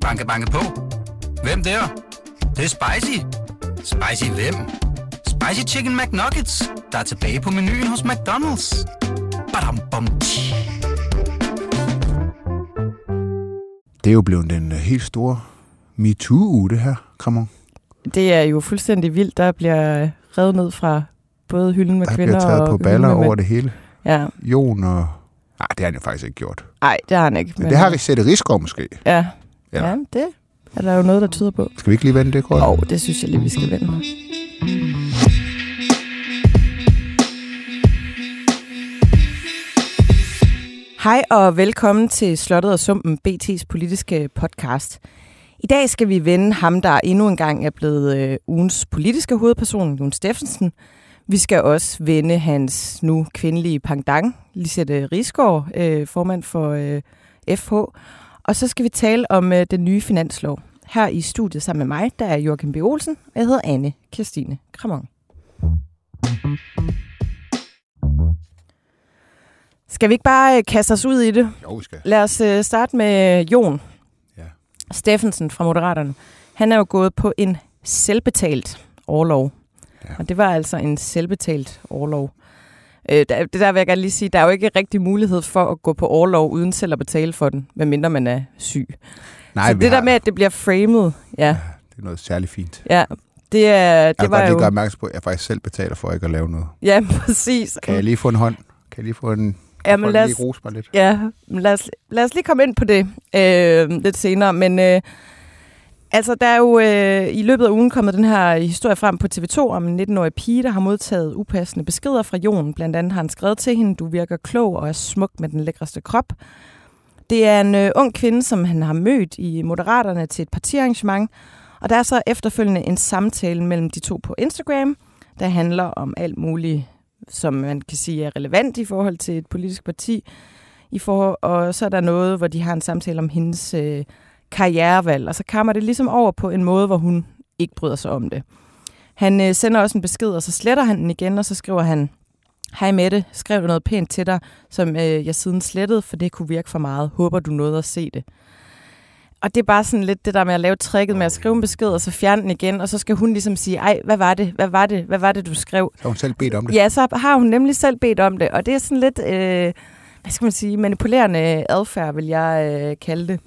Banke, banke på. Hvem der? Det, det er spicy. Spicy hvem? Spicy Chicken McNuggets, der er tilbage på menuen hos McDonald's. Badum, bom, tji. Det er jo blevet den øh, helt store MeToo-uge, det her, Kramon. Det er jo fuldstændig vildt. Der bliver revet ned fra både hylden med Der kvinder bliver taget og på baller over det hele. Ja, Jon og... Nej, det har han jo faktisk ikke gjort. nej, det har han ikke. Men det har Risette Rigsgaard måske. Ja. Ja. ja, det er der jo noget, der tyder på. Skal vi ikke lige vende det, Grøn? Og det synes jeg lige, vi skal vende. Hej og velkommen til Slottet og Sumpen, BT's politiske podcast. I dag skal vi vende ham, der endnu en gang er blevet øh, ugens politiske hovedperson, Jon Steffensen. Vi skal også vende hans nu kvindelige pangdang, Lisette Risgaard, øh, formand for øh, FH. Og så skal vi tale om øh, den nye finanslov. Her i studiet sammen med mig, der er Joachim B. Olsen, og jeg hedder Anne Kirstine Kramon. Skal vi ikke bare øh, kaste os ud i det? Jo, vi skal. Lad os øh, starte med Jon Ja. Steffensen fra Moderaterne. Han er jo gået på en selvbetalt overlov. Ja. Ja. Og det var altså en selvbetalt overlov. Øh, der, det der vil jeg gerne lige sige, der er jo ikke rigtig mulighed for at gå på overlov uden selv at betale for den, medmindre man er syg. Nej, Så det har, der med, at det bliver framed, ja, Det er noget særligt fint. ja det, er, Jeg det vil var godt lige jo... gøre opmærksom på, at jeg faktisk selv betaler for ikke at lave noget. Ja, præcis. Kan jeg lige få en hånd? Kan jeg lige få en... Ja, men lad os, lige rose mig lidt? Ja, men lad os, lad os lige komme ind på det øh, lidt senere. Men øh, altså, der er jo øh, i løbet af ugen kommet den her historie frem på TV2 om en 19-årig pige, der har modtaget upassende beskeder fra Jon. Blandt andet har han skrevet til hende, du virker klog og er smuk med den lækreste krop. Det er en øh, ung kvinde, som han har mødt i Moderaterne til et partiarrangement. Og der er så efterfølgende en samtale mellem de to på Instagram, der handler om alt muligt, som man kan sige er relevant i forhold til et politisk parti. I forhold, og så er der noget, hvor de har en samtale om hendes øh, karrierevalg, og så kommer det ligesom over på en måde, hvor hun ikke bryder sig om det. Han øh, sender også en besked, og så sletter han den igen, og så skriver han, Hej Mette, skrev du noget pænt til dig, som øh, jeg siden slettede, for det kunne virke for meget. Håber du nåede at se det. Og det er bare sådan lidt det der med at lave tricket med at skrive en besked, og så fjerne den igen, og så skal hun ligesom sige, ej, hvad var det, hvad var det, hvad var det, du skrev? Så har hun selv bedt om det. Ja, så har hun nemlig selv bedt om det, og det er sådan lidt, øh, hvad skal man sige, manipulerende adfærd, vil jeg øh, kalde det.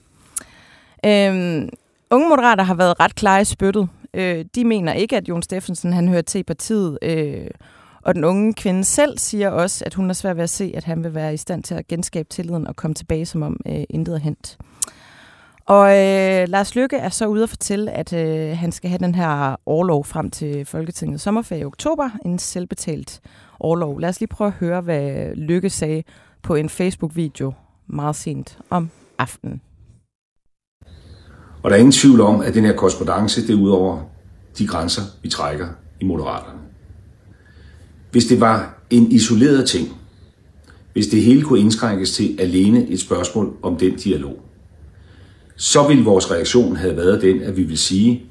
Øhm, unge moderater har været ret klare i spyttet. Øh, de mener ikke, at Jon Steffensen han hører til i partiet, øh, og den unge kvinde selv siger også, at hun er svært ved at se, at han vil være i stand til at genskabe tilliden og komme tilbage, som om øh, intet er hent. Og øh, Lars Lykke er så ude at fortælle, at øh, han skal have den her overlov frem til Folketingets sommerferie i oktober, en selvbetalt overlov. Lad os lige prøve at høre, hvad Lykke sagde på en Facebook-video meget sent om aftenen. Og der er ingen tvivl om, at den her korrespondence, det er ud over de grænser, vi trækker i Moderaterne. Hvis det var en isoleret ting, hvis det hele kunne indskrænkes til alene et spørgsmål om den dialog, så ville vores reaktion have været den, at vi vil sige,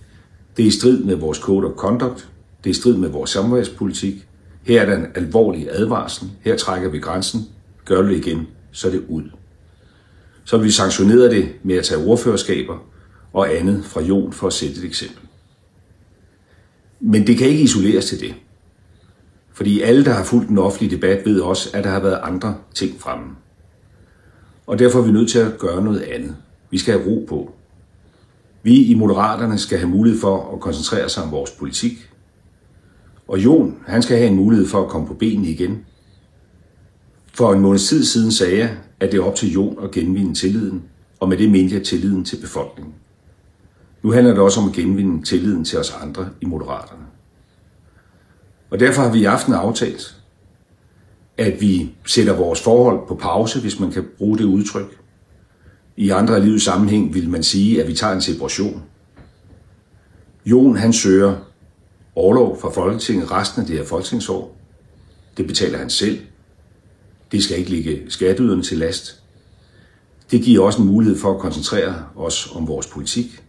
det er i strid med vores code of conduct, det er i strid med vores samværspolitik, her er der en alvorlig advarsel, her trækker vi grænsen, gør det igen, så er det ud. Så vil vi sanktionere det med at tage ordførerskaber og andet fra Jon for at sætte et eksempel. Men det kan ikke isoleres til det. Fordi alle, der har fulgt den offentlige debat, ved også, at der har været andre ting fremme. Og derfor er vi nødt til at gøre noget andet. Vi skal have ro på. Vi i Moderaterne skal have mulighed for at koncentrere sig om vores politik. Og Jon, han skal have en mulighed for at komme på benene igen. For en måneds tid siden sagde jeg, at det er op til Jon at genvinde tilliden, og med det mente jeg tilliden til befolkningen. Nu handler det også om at genvinde tilliden til os andre i Moderaterne. Og derfor har vi i aften aftalt, at vi sætter vores forhold på pause, hvis man kan bruge det udtryk. I andre af livets sammenhæng vil man sige, at vi tager en separation. Jon han søger overlov fra Folketinget resten af det her folketingsår. Det betaler han selv. Det skal ikke ligge skatteyderne til last. Det giver også en mulighed for at koncentrere os om vores politik.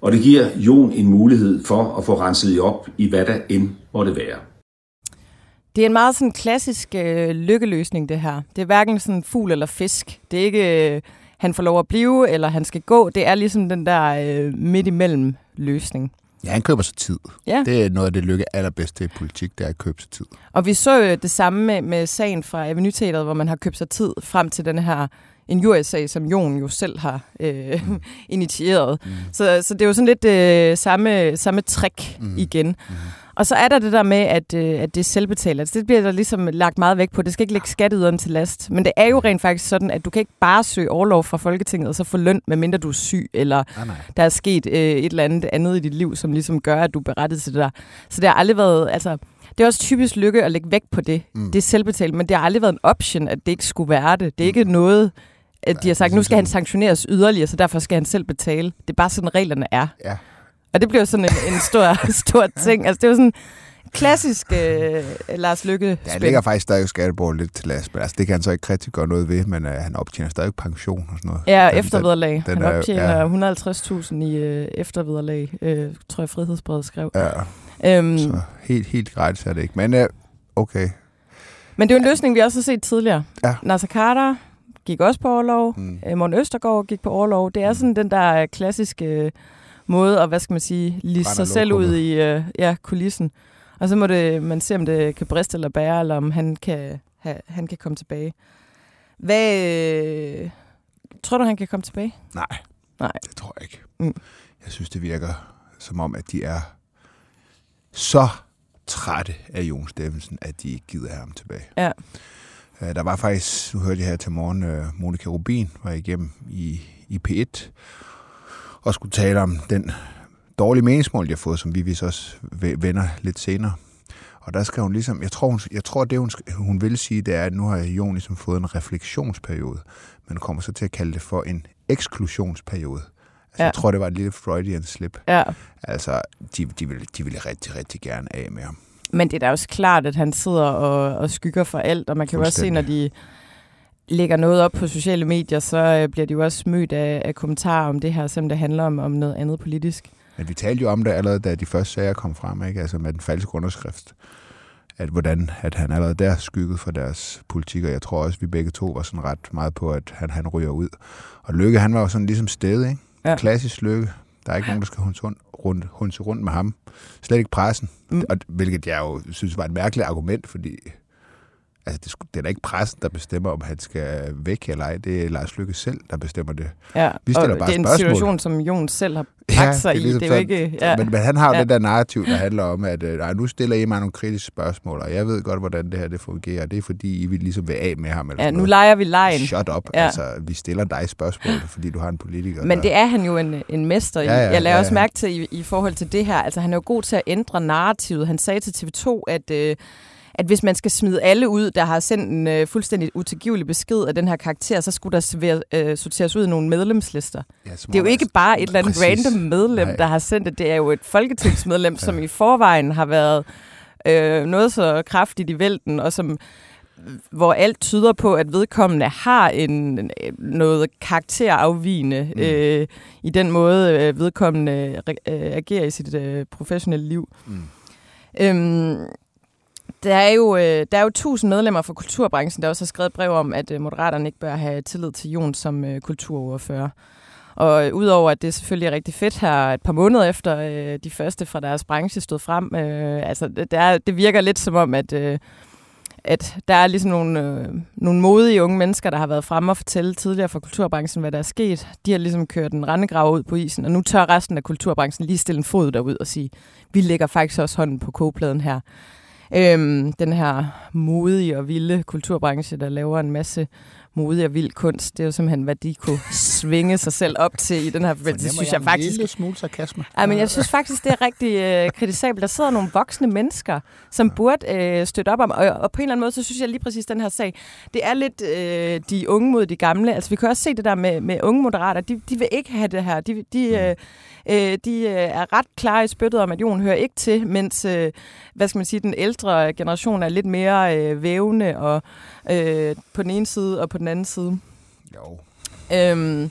Og det giver Jon en mulighed for at få renset i op i hvad der end måtte være. Det er en meget sådan klassisk øh, lykkeløsning, det her. Det er hverken sådan fugl eller fisk. Det er ikke, øh, han får lov at blive, eller han skal gå. Det er ligesom den der øh, midt imellem løsning. Ja, han køber sig tid. Ja. Det er noget af det lykke allerbedst til i politik, det er at købe sig tid. Og vi så jo det samme med, med sagen fra Avenue Teateret, hvor man har købt sig tid frem til den her injuriesag, som Jon jo selv har øh, mm. initieret. Mm. Så, så det er jo sådan lidt øh, samme, samme trick mm. igen. Mm. Og så er der det der med, at, øh, at det er selvbetalt. Altså, det bliver der ligesom lagt meget vægt på. Det skal ikke lægge skatteyderen til last. Men det er jo rent faktisk sådan, at du kan ikke bare søge overlov fra Folketinget og så få løn, medmindre du er syg, eller Ah, nej. der er sket øh, et eller andet andet i dit liv, som ligesom gør, at du er berettiget til det der. Så det har aldrig været... Altså, det er også typisk lykke at lægge vægt på det. Mm. Det er selvbetalt, men det har aldrig været en option, at det ikke skulle være det. Det er ikke noget, at de har sagt, nu skal han sanktioneres yderligere, så derfor skal han selv betale. Det er bare sådan, reglerne er. Ja. Og det bliver sådan en, en stor, stor ting. Altså, det er jo sådan klassisk øh, Lars Lykke Ja, han ligger faktisk stadig skatteborg lidt til last, men altså, det kan han så ikke rigtig gøre noget ved, men uh, han optjener stadig pension og sådan noget. Ja, Den- eftervederlag. den Han er jo- optjener 150.000 i øh, eftervederlag, øh, tror jeg Frihedsbrevet skrev. Ja, Øhm, så helt, helt gratis er det ikke. Men uh, okay, men det er jo en løsning, vi også har set tidligere. Ja. Nasser Carter gik også på overlov. Mm. Mm. Morten Østergaard gik på overlov. Det er sådan den der øh, klassiske øh, måde at, hvad skal man sige, liste sig selv ud i øh, ja, kulissen. Og så må det, man se, om det kan briste eller bære, eller om han kan, ha, han kan komme tilbage. Hvad, øh, tror du, han kan komme tilbage? nej, Nej. det tror jeg ikke. Mm. Jeg synes, det virker som om, at de er så trætte af Jon Steffensen, at de ikke gider have ham tilbage. Ja. Øh, Der var faktisk, nu hørte jeg her til morgen, øh, Monika Rubin var igennem i, i P1 og skulle tale om den dårlige meningsmål, de har fået, som vi vist også ve- vender lidt senere. Og der skal hun ligesom, jeg tror, hun, jeg tror det hun, hun vil sige, det er, at nu har Jon ligesom fået en refleksionsperiode, men kommer så til at kalde det for en eksklusionsperiode. Altså, Ja. Jeg tror, det var et lille Freudian slip. Ja. Altså, de, de, ville, de ville rigtig, rigtig gerne af med ham. Men det er da også klart, at han sidder og, og skygger for alt, og man kan jo også se, når de lægger noget op på sociale medier, så øh, bliver de jo også mødt af, af kommentarer om det her, selvom det handler om, om noget andet politisk. Men vi talte jo om det allerede, da de første sager kom frem, ikke? Altså med den falske underskrift. At hvordan at han allerede der skyggede for deres politik, og jeg tror også, at vi begge to var sådan ret meget på, at han, han ryger ud. Og Lykke, han var jo sådan ligesom sted, ikke? Ja. Klassisk Lykke. Der er ikke nogen, der skal hunse rundt, hunse rundt med ham. Slet ikke pressen. Mm. Og, hvilket jeg jo synes var et mærkeligt argument, fordi altså, det, det er da ikke pressen, der bestemmer, om han skal væk eller ej. Det er Lars Lykke selv, der bestemmer det. Ja, Vi stiller og bare det er en spørgsmål. situation, som Jon selv har bragt sig i. Det er jo sådan. ikke... Ja. Men, men han har jo Ja. ja. det der narrativ, der handler om, at øh, nu stiller I mig nogle kritiske spørgsmål, og jeg ved godt, hvordan det her det fungerer. Det er fordi, I vil ligesom være af med ham. Eller ja, nu noget. leger vi lejen. Shut up. Ja. Ja. Altså, vi stiller dig spørgsmål, fordi du har en politiker. Men der... det er han jo en, en mester i. Ja, ja, jeg lader ja, også ja. mærke til i, i forhold til det her. Altså, han er jo god til at ændre narrativet. Han sagde til TV2, at, øh, at hvis man skal smide alle ud, der har sendt en øh, fuldstændig utilgivelig besked af den her karakter, så skulle der servere, øh, sorteres ud i nogle medlemslister. ja, Det er jo ikke bare et eller andet random medlem, Nej. der har sendt det. Det er jo et folketingsmedlem, som i forvejen har været øh, noget så kraftigt i vælten, og som hvor alt tyder på, at vedkommende har en noget karakterafvigende mm. øh, i den måde, øh, vedkommende øh, agerer i sit øh, professionelle liv. Mm. Øhm, der er, jo, øh, der er jo tusind medlemmer fra kulturbranchen, der også har skrevet brev om, at øh, Moderaterne ikke bør have tillid til Jon som øh, kulturordfører. Og udover at det selvfølgelig er rigtig fedt her et par måneder efter øh, de første fra deres branche stod frem, øh, altså det, er, det virker lidt som om, at, øh, at der er ligesom nogle, øh, nogle modige unge mennesker, der har været fremme og fortælle tidligere fra kulturbranchen, hvad der er sket. De har ligesom kørt en rendegrav ud på isen, og nu tør resten af kulturbranchen lige stille en fod derud og sige, vi lægger faktisk også hånden på kogepladen her. Øhm, den her modige og vilde kulturbranche, der laver en masse modig og vild kunst, det er jo simpelthen, hvad de kunne svinge sig selv op til i den her forbindelse. Det synes jeg faktisk En lille smule sarkasme. Ja, men jeg synes faktisk, det er rigtig øh, kritisabelt. Der sidder nogle voksne mennesker, som burde øh, støtte op om, og, og på en eller anden måde, så synes jeg lige præcis den her sag, det er lidt øh, de unge mod de gamle. Altså vi kan også se det der med, med unge moderater, de, de vil ikke have det her. De, de, øh, øh, de øh, er ret klare i spyttet om, at Jon hører ikke til, mens øh, hvad skal man sige, den ældre generation er lidt mere øh, vævende og øh, på den ene side og på den anden side. Jo. Øhm,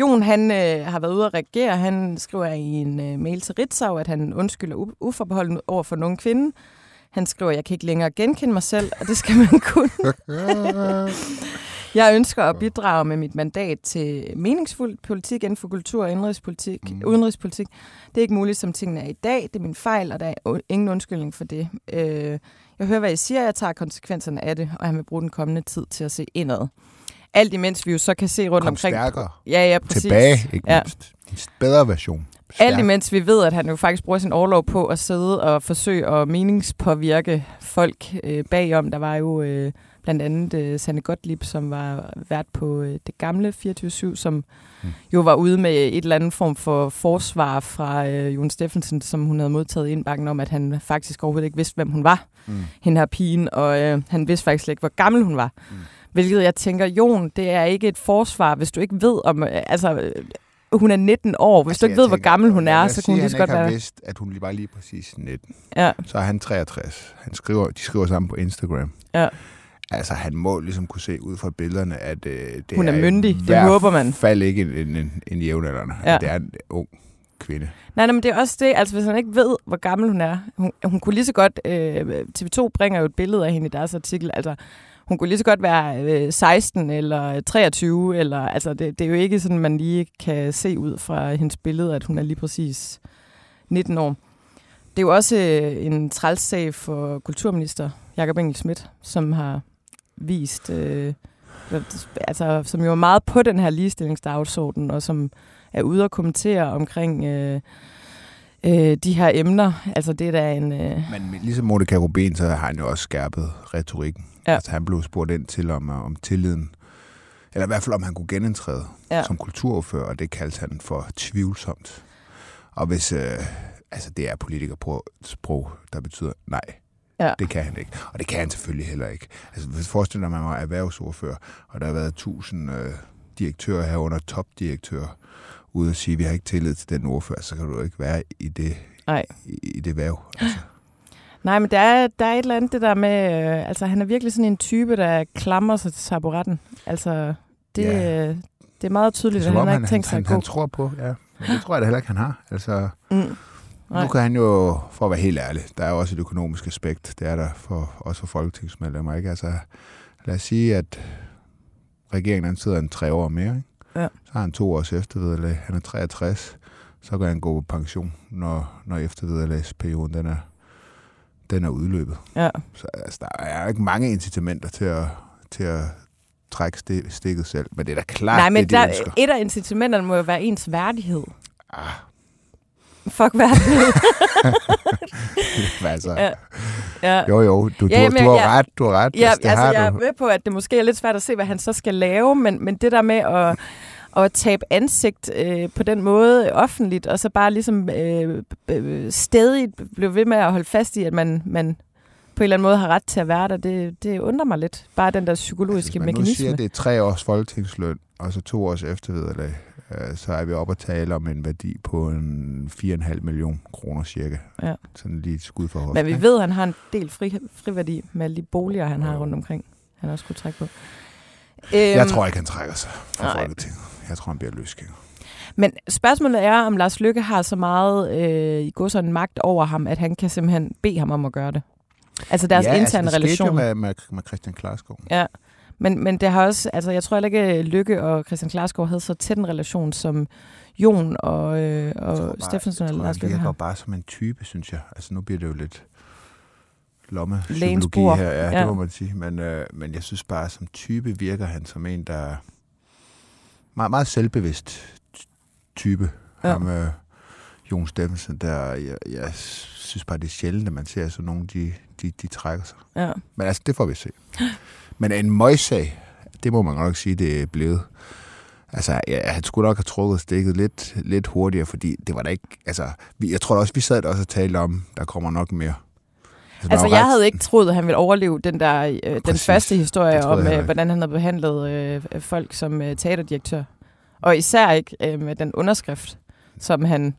Jon, han øh, har været ude at reagere. Han skriver i en øh, mail til Ritzau, at han undskylder uforbeholden over for nogen kvinde. Han skriver, jeg kan ikke længere genkende mig selv, og det skal man kunne. Jeg ønsker at bidrage med mit mandat til meningsfuld politik inden for kultur og indrigspolitik. Mm. udenrigspolitik. Det er ikke muligt, som tingene er i dag. Det er min fejl, og der er ingen undskyldning for det. Øh, jeg hører, hvad I siger. Jeg tager konsekvenserne af det, og jeg vil bruge den kommende tid til at se indad. Alt imens vi jo så kan se rundt Kom omkring... stærkere. Ja, ja, præcis. Tilbage, ikke Ja. mindst. En bedre version. Alt Stærk. imens vi ved, at han jo faktisk bruger sin overlov på at sidde og forsøge at meningspåvirke folk øh, bagom. Der var jo øh, blandt andet øh, Sanne Gottlieb, som var vært på øh, det gamle 24-7, som Mm. jo var ude med et eller andet form for forsvar fra øh, Jon Steffensen, som hun havde modtaget indbakken om, at han faktisk overhovedet ikke vidste, hvem hun var, Mm. hende her pigen, og øh, han vidste faktisk ikke, hvor gammel hun var. Mm. Hvilket jeg tænker, Jon, det er ikke et forsvar, hvis du ikke ved om... Øh, altså, øh, hun er 19 år. Hvis Altså, du ikke jeg ved, hvor tænker, gammel hun er, så kunne hun lige så godt være... vidst, at hun lige var lige præcis 19. Ja, Så er han 63. Han skriver, de skriver sammen på Instagram. Ja. Altså, han må ligesom kunne se ud fra billederne, at øh, det Hun er i myndig. Det håber man. fald ikke en, en, en, en jævnaldrende. Ja. Det er en ung kvinde. Nej, nej, men det er også det, altså hvis han ikke ved, hvor gammel hun er. Hun, hun kunne lige så godt, øh, TV2 bringer jo et billede af hende i deres artikel, altså hun kunne lige så godt være øh, 16 eller 23, eller, altså det, det er jo ikke sådan, man lige kan se ud fra hendes billede, at hun er lige præcis 19 år. Det er jo også øh, en trælssag for kulturminister Jakob Engel Schmidt, som har vist, øh, altså som jo er meget på den her ligestillingsdagsorden, og som er ude og kommentere omkring øh, øh, de her emner. Altså det er da en... Øh, Men ligesom Monika Rubin, så har han jo også skærpet retorikken. Ja. Altså, han blev spurgt ind til om, øh, om tilliden, eller i hvert fald om han kunne genindtræde. Ja. som kulturordfører, og det kaldte han for tvivlsomt. Og hvis, øh, altså det er politikersprog, der betyder nej, Ja. det kan han ikke. Og det kan han selvfølgelig heller ikke. Altså hvis forestiller man var erhvervsordfører, og der har været tusind øh, direktører herunder topdirektører, ude at sige, at vi har ikke tillid til den ordfører, så kan du ikke være i det, nej. i, i det værv. Altså. Nej, men der er, der er et eller andet det der med... Øh, altså han er virkelig sådan en type, der klamrer sig til taburetten. Altså det, Ja. ja. det er meget tydeligt, Det at han har ikke tænkt sig han, at han, han tror på, ja. Men det tror jeg da heller ikke, han har. Altså, Mm. Nej. nu kan han jo, for at være helt ærlig, der er jo også et økonomisk aspekt. Det er der for, også for folketingsmedlemmer. Ikke? Altså, lad os sige, at regeringen han sidder en tre år mere. Ikke? Ja. Så har han to års eftervederlag. Han er 63. Så kan han gå på pension, når, når eftervederlagsperioden den er, den er udløbet. Ja. Så altså, der er ikke mange incitamenter til at, til at trække sti- stikket selv. Men det er da klart, Nej, men det de der, ønsker. et af incitamenterne må jo være ens værdighed. Ah, Fuck værdighed. men altså, ja. Ja. Jo, jo, du, Ja, jamen, du har jeg- ret, du har ret. Ja, altså, det altså, har jeg er du. med på, at det måske er lidt svært at se, hvad han så skal lave, men, men det der med at, at tabe ansigt øh, på den måde offentligt, og så bare ligesom øh, øh, stadig blive ved med at holde fast i, at man, man på en eller anden måde har ret til at være der, det, det undrer mig lidt. Bare den der psykologiske Hvis man nu mekanisme. siger, det er tre års folketingsløn, og så to års eftervederlag, øh, så er vi oppe at tale om en værdi på en 4,5 million kroner cirka. Ja. Sådan lige et skud for hoften. Men vi ikke? ved, at han har en del fri, friværdi med alle de boliger, han har Jo. rundt omkring. Han også kunne trække på. Jeg Øhm, tror ikke, han trækker sig fra. Folketinget. Jeg tror, han bliver løsgænger. Men spørgsmålet er, om Lars Lykke har så meget øh, i går sådan magt over ham, at han kan simpelthen bede ham om at gøre det. Altså deres ja, interne altså, det relation. jo med, med, med Christian Klarskov. Ja. Men, men det har også, altså jeg tror heller ikke, at Lykke og Christian Klarsgaard havde så tæt en relation, som Jon og, øh, og bare- Steffensen og Lars han Lykke har. bare som en type, synes jeg. Altså nu bliver det jo lidt lomme psykologi her, ja, Ja. det må man sige. Men, øh, men jeg synes bare, som type virker han som en, der er meget, meget selvbevidst ty- type. Ja. Ham, øh, Jon Steffensen, der, jeg, jeg synes bare, det er sjældent, at man ser sådan nogen, de, de, de trækker sig. Ja. Men altså, det får vi se. Men en møjsag, det må man godt nok sige, det er blevet. Altså, ja, han skulle nok have trukket stikket lidt, lidt hurtigere, fordi det var da ikke... Altså, vi, jeg tror da også, vi sad der også og talte om, der kommer nok mere. Altså, var jeg ret- havde ikke troet, at han ville overleve den der øh, den Præcis. første Det historie om, jeg øh, hvordan han havde behandlet øh, folk som øh, teaterdirektør. Og især ikke øh, med den underskrift, som han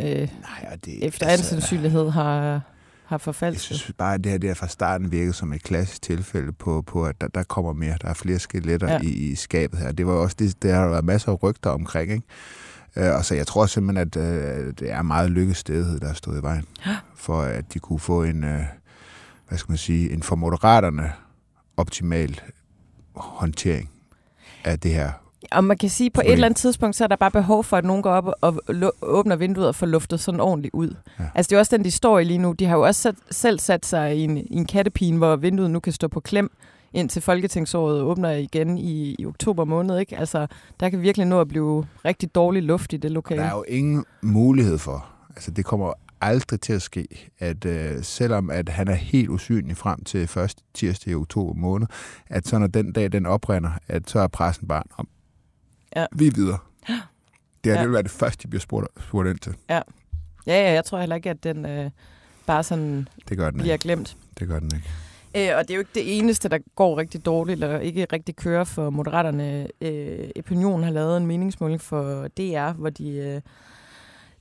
øh, Nej, det, efter al sandsynlighed har, har Jeg forfalsket. synes bare, at det her det fra starten virket som et klassisk tilfælde på, på at der, der kommer mere. Der er flere skeletter Ja. i, i skabet her. Det var også det, der har været masser af rygter omkring, ikke? Øh, og så jeg tror simpelthen, at øh, det er meget lykkestedighed, der er stået i vejen. For at de kunne få en, øh, hvad skal man sige, en for moderaterne optimal håndtering af det her. Og man kan sige, på et eller andet tidspunkt, så er der bare behov for, at nogen går op og åbner vinduet og får luftet sådan ordentligt ud. Ja. Ja. Altså det er også den, de står i lige nu. De har jo også sat, selv sat sig i en, i en kattepine, hvor vinduet nu kan stå på klem indtil folketingsåret åbner igen i, i oktober måned. Ikke? Altså, der kan virkelig nå at blive rigtig dårlig luft i det lokale. Der er jo ingen mulighed for, altså det kommer aldrig til at ske, at øh, selvom at han er helt usynlig frem til første tirsdag i oktober måned, at så når den dag den oprinder, at så er pressen bare om. Ja. Vi er videre. Det her Ja. ja. vil være det første, de bliver spurgt, spurgt ind til. Ja, ja, jeg tror heller ikke, at den øh, bare sådan Det gør den bliver ikke. glemt. Det gør den ikke. Øh, og det er jo ikke det eneste, der går rigtig dårligt, eller ikke rigtig kører for Moderaterne. Øh, Opinion har lavet en meningsmåling for DR, hvor de, øh,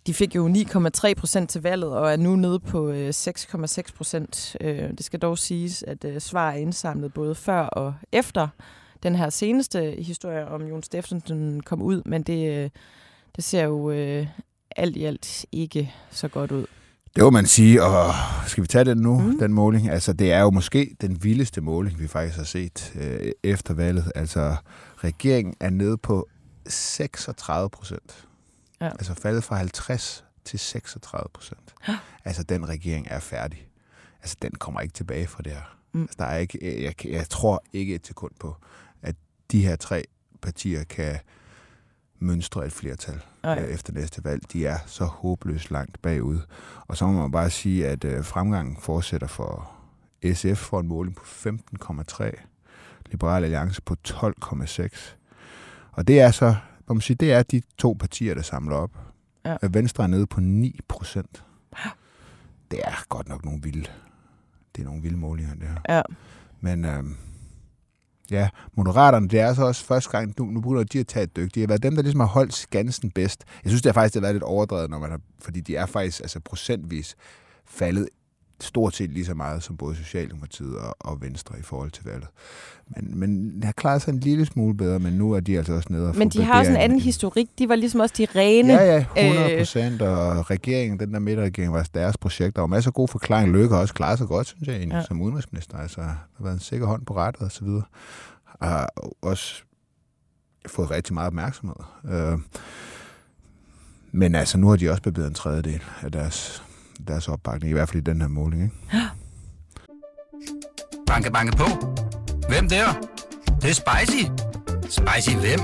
de fik jo 9,3 procent til valget, og er nu nede på øh, 6,6 procent. Øh, det skal dog siges, at øh, svar er indsamlet både før og efter den her seneste historie om Jon Steffensen kom ud, men det, øh, det ser jo øh, alt i alt ikke så godt ud. Det må man sige, og skal vi tage den nu, Mm. mm. den måling? Altså, det er jo måske den vildeste måling, vi faktisk har set øh, efter valget. Altså, regeringen er nede på 36 procent. Ja. Altså faldet fra 50 til 36 procent. Altså, den regering er færdig. Altså, den kommer ikke tilbage fra det her. Mm. Altså, der er ikke, jeg, jeg tror ikke et sekund på, at de her tre partier kan mønstre et flertal øh, efter næste valg. De er så håbløst langt bagud. Og så må man bare sige, at øh, fremgangen fortsætter for SF for en måling på 15,3. Liberal Alliance på 12,6. Og det er så, må man sige, det er de to partier, der samler op. Ja. Øh, Venstre er nede på 9 procent. Det er godt nok nogle vilde, det er nogle vilde målinger, det her. Ja. Men øhm, ja, Moderaterne, det er så også første gang, nu, nu begynder de at tage et dyk. De har været dem, der ligesom har holdt skansen bedst. Jeg synes, det er faktisk det har været lidt overdrevet, når man har, fordi de er faktisk altså procentvis faldet stort set lige så meget som både Socialdemokratiet og, og Venstre i forhold til valget. Men, men har klaret sig en lille smule bedre, men nu er de altså også nede og Men de har også en anden historik. De var ligesom også de rene. Ja, ja, 100 procent, øh, og regeringen, den der midterregering, var deres projekt. Der var masser af gode forklaringer. Løkke har også klaret sig godt, synes jeg, egentlig, Ja. som udenrigsminister. Altså, der har været en sikker hånd på rettet og så videre. Og har også fået rigtig meget opmærksomhed. Øh, men altså, nu har de også bevæget en tredjedel af deres, deres opbakning, i hvert fald i den her måling. Ikke? Banke, banke på. Hvem der? Det, det er spicy. Spicy hvem?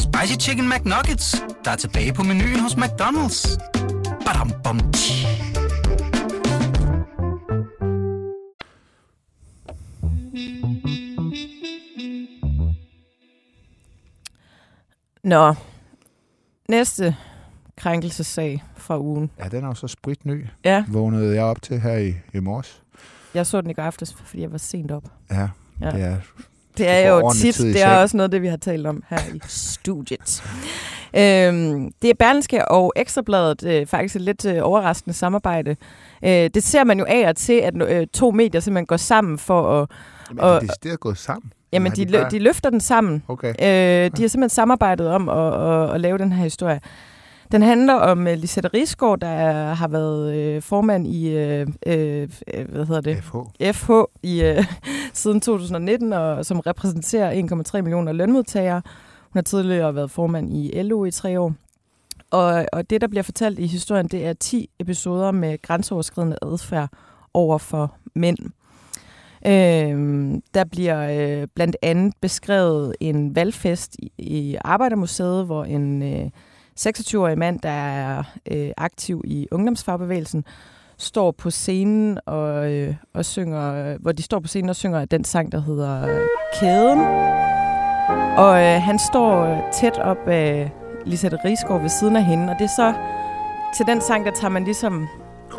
Spicy Chicken McNuggets, der er tilbage på menuen hos McDonald's. Badum, bom, tji. Nå, næste krænkelsessag fra ugen. Ja, den er jo så spritny. Ja, Vågnede jeg op til her i, i morges. jeg så den i går aftes, fordi jeg var sent op. Ja, Ja. det er Det er jo tit, det er også noget, af det vi har talt om her i studiet. Øhm, det er Berlingske og Ekstrabladet øh, faktisk et lidt øh, overraskende samarbejde. Øh, det ser man jo af og til, at øh, to medier simpelthen går sammen for at... Jamen, Og- er det er gået sammen? Jamen, de, lø- bare- de løfter den sammen. Okay. Øh, de har simpelthen samarbejdet om at, at, at lave den her historie. Den handler om uh, Lisette Risgaard, der er, har været øh, formand i øh, øh, øh, hvad hedder det? FH. FH i, øh, siden 2019, og som repræsenterer 1,3 millioner lønmodtagere. Hun har tidligere været formand i LO i tre år. Og, og det, der bliver fortalt i historien, det er 10 episoder med grænseoverskridende adfærd over for mænd. Øhm, der bliver øh, blandt andet beskrevet en valgfest i, i Arbejdermuseet, hvor en øh, 26-årig mand, der er øh, aktiv i ungdomsfagbevægelsen, står på scenen og, øh, og synger, hvor de står på scenen og synger den sang, der hedder øh, Kæden. Og øh, han står øh, tæt op af Lisette Rigsgaard ved siden af hende, og det er så til den sang, der tager man ligesom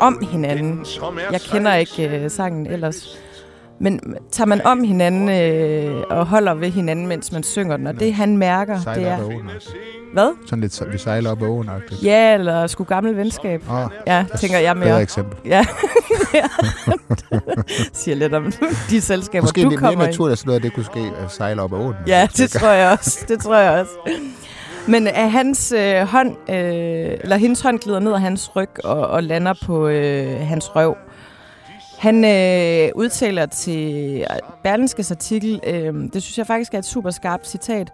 om hinanden. Jeg kender ikke øh, sangen ellers. Men tager man om hinanden øh, og holder ved hinanden, mens man synger den, og det han mærker, det Sejler op ad er... åen. Hvad? Sådan lidt, så vi sejler op ad åen -agtigt. Ja, eller sgu gammel venskab. Åh, Ja, tænker jeg bedre mere. eksempel. Ja, siger lidt om de selskaber, Måske du mere kommer i. naturligt, at sådan noget, det kunne ske at sejle op ad åen. Ja, det tror jeg også. Det tror jeg også. Men at hans øh, hånd, øh, eller hendes hånd glider ned ad hans ryg og, og lander på øh, hans røv. Han øh, udtaler til øh, Berlinskes artikel, øh, det synes jeg faktisk er et super skarpt citat,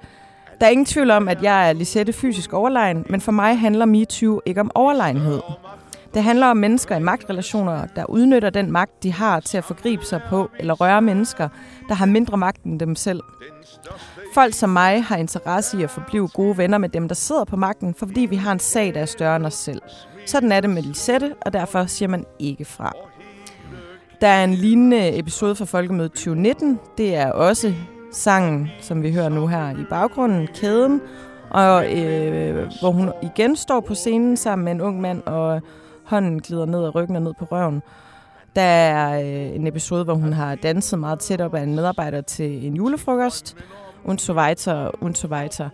der er ingen tvivl om, at jeg er Lisette fysisk overlegen, men for mig handler MeToo ikke om overlegenhed. Det handler om mennesker i magtrelationer, der udnytter den magt, de har til at forgribe sig på eller røre mennesker, der har mindre magt end dem selv. Folk som mig har interesse i at forblive gode venner med dem, der sidder på magten, for fordi vi har en sag, der er større end os selv. Sådan er det med Lisette, og derfor siger man ikke fra. Der er en lignende episode fra Folkemødet 2019. Det er også sangen, som vi hører nu her i baggrunden, Kæden, og øh, hvor hun igen står på scenen sammen med en ung mand, og hånden glider ned og ryggen og ned på røven. Der er øh, en episode, hvor hun har danset meget tæt op af en medarbejder til en julefrokost. Und so weiter, und so weiter.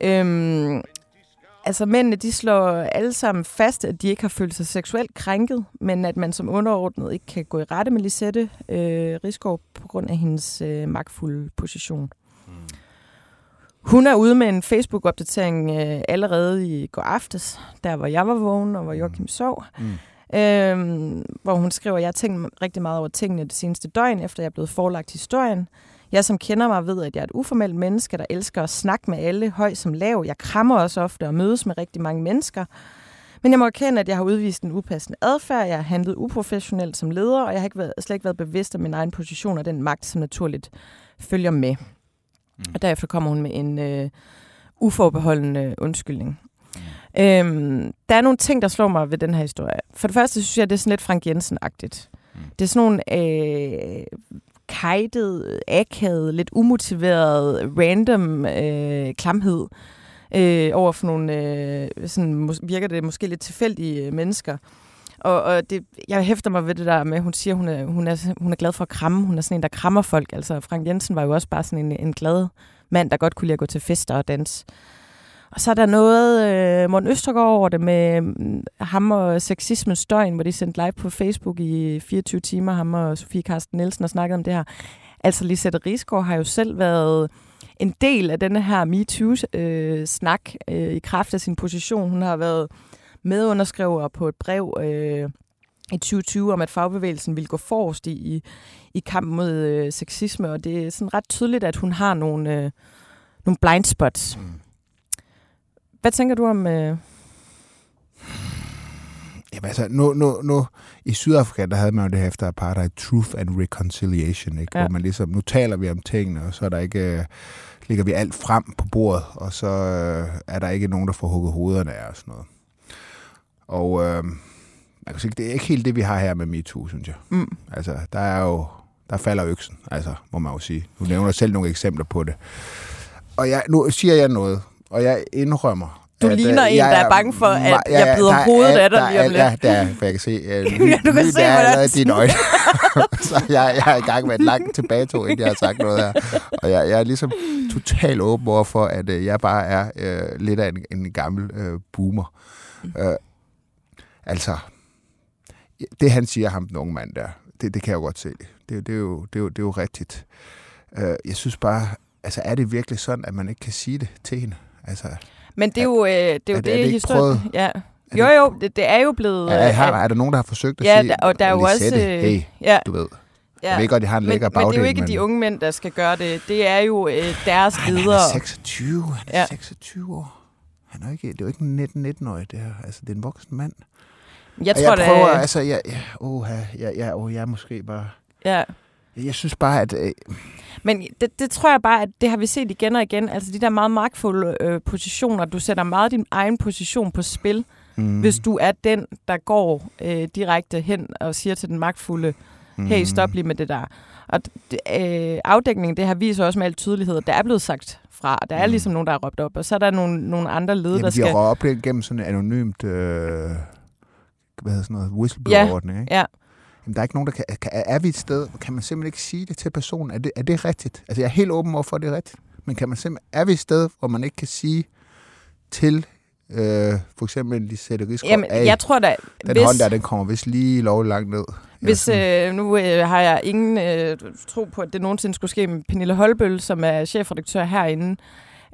Øhm, altså mændene, de slår alle sammen fast, at de ikke har følt sig seksuelt krænket, men at man som underordnet ikke kan gå i rette med Lisette øh, Rigsgaard på grund af hendes øh, magtfulde position. Mm. Hun er ude med en Facebook-opdatering øh, allerede i går aftes, der hvor jeg var vågen og hvor Joachim sov. Mm. Øhm, hvor hun skriver, at jeg har tænkt rigtig meget over tingene det seneste døgn, efter jeg er blevet forelagt historien. Jeg, som kender mig, ved, at jeg er et uformelt menneske, der elsker at snakke med alle, høj som lav. Jeg krammer også ofte og mødes med rigtig mange mennesker. Men jeg må erkende, at jeg har udvist en upassende adfærd, jeg har handlet uprofessionelt som leder, og jeg har ikke været, slet ikke været bevidst om min egen position og den magt, som naturligt følger med. Mm. Og derefter kommer hun med en øh, uforbeholdende undskyldning. Mm. Øhm, der er nogle ting, der slår mig ved den her historie. For det første synes jeg, det er sådan lidt Frank Jensen-agtigt. Mm. Det er sådan nogle øh, kajtet, akavet, lidt umotiveret, random øh, klamhed øh, over for nogle, øh, sådan, virker det måske lidt tilfældige øh, mennesker. Og, og det, jeg hæfter mig ved det der med, at hun siger, at hun er, hun, er, hun er glad for at kramme. Hun er sådan en, der krammer folk. Altså, Frank Jensen var jo også bare sådan en, en glad mand, der godt kunne lide at gå til fester og danse. Og så er der noget, øh, Morten Østergaard over det med øh, ham og sexismens støjen, hvor de sendte live på Facebook i 24 timer, ham og Sofie Karsten Nielsen, og snakkede om det her. Altså, Lisette Rigsgaard har jo selv været en del af denne her MeToo-snak øh, øh, i kraft af sin position. Hun har været medunderskriver på et brev øh, i 2020 om, at fagbevægelsen ville gå forrest i, i, i kampen mod øh, sexisme, og det er sådan ret tydeligt, at hun har nogle, øh, nogle blind spots. Mm. Hvad tænker du om... Øh... Jamen altså, nu, nu, nu, i Sydafrika, der havde man jo det her efter apartheid, truth and reconciliation, ikke? Ja. hvor man ligesom, nu taler vi om tingene, og så er der ikke, øh, ligger vi alt frem på bordet, og så øh, er der ikke nogen, der får hugget hovederne af og sådan noget. Og øh, man kan sige, det er ikke helt det, vi har her med MeToo, synes jeg. Mm. Altså, der er jo, der falder øksen, altså, må man jo sige. Du nævner selv nogle eksempler på det. Og jeg, nu siger jeg noget, og jeg indrømmer, du at, ligner øh, en, jeg, der er bange for, at ja, jeg bliver hovedet af dig lige om lidt. Ja, det er, for jeg kan se, uh, ja, du kan se, er i dine øjne. så jeg, jeg er i gang med et langt tilbagetog, inden jeg har sagt noget her. Og jeg, jeg er ligesom totalt åben over for, at uh, jeg bare er uh, lidt af en, en gammel uh, boomer. Uh, altså, det han siger, ham den unge mand der, det, det kan jeg jo godt se. Det, det, er, jo, det, er, jo, det er jo rigtigt. Uh, jeg synes bare, altså er det virkelig sådan, at man ikke kan sige det til hende? Altså, Men det er jo, øh, det, er jo er det, det, det historien... Ja. Jo, jo, det, det er jo blevet... Ja, er, har, er der nogen, der har forsøgt at ja, sige, og der er jo også... hey, ja. du ved. Ja. Jeg ved godt, de har en lækker bagdel, men det er jo ikke men... de unge mænd, der skal gøre det. Det er jo øh, deres Ej, ledere. Han er 26. Han er ja. 26 år. Han er ikke, det er jo ikke en 19-19-årig, det her. Altså, det er en voksen mand. Jeg tror, jeg prøver, det... altså, jeg, jeg, oh, jeg, jeg, oh, jeg er måske bare... Ja. Jeg synes bare, at... Øh, men det, det tror jeg bare, at det har vi set igen og igen. Altså de der meget magtfulde øh, positioner. Du sætter meget din egen position på spil, mm. hvis du er den, der går øh, direkte hen og siger til den magtfulde, hey, stop lige med det der. Og øh, afdækningen, det har vist også med al tydelighed, at der er blevet sagt fra. Der er mm. ligesom nogen, der har råbt op, og så er der nogle, nogle andre led, Jamen, der skal... de har råbt gennem sådan en anonymt... Øh, hvad hedder sådan noget? Whistleblower-ordning, ikke? Ja, Jamen, der er ikke nogen, der kan, kan... Er vi et sted, kan man simpelthen ikke sige det til personen? Er det, er det rigtigt? Altså, jeg er helt åben over for, at det er rigtigt. Men kan man simpelthen... Er vi et sted, hvor man ikke kan sige til øh, for eksempel Lisette Rigsgaard, Jamen, jeg tror da, den hvis, hånd der, den kommer vist lige lovligt langt ned. Hvis, øh, nu øh, har jeg ingen øh, tro på, at det nogensinde skulle ske med Pernille Holbøl, som er chefredaktør herinde,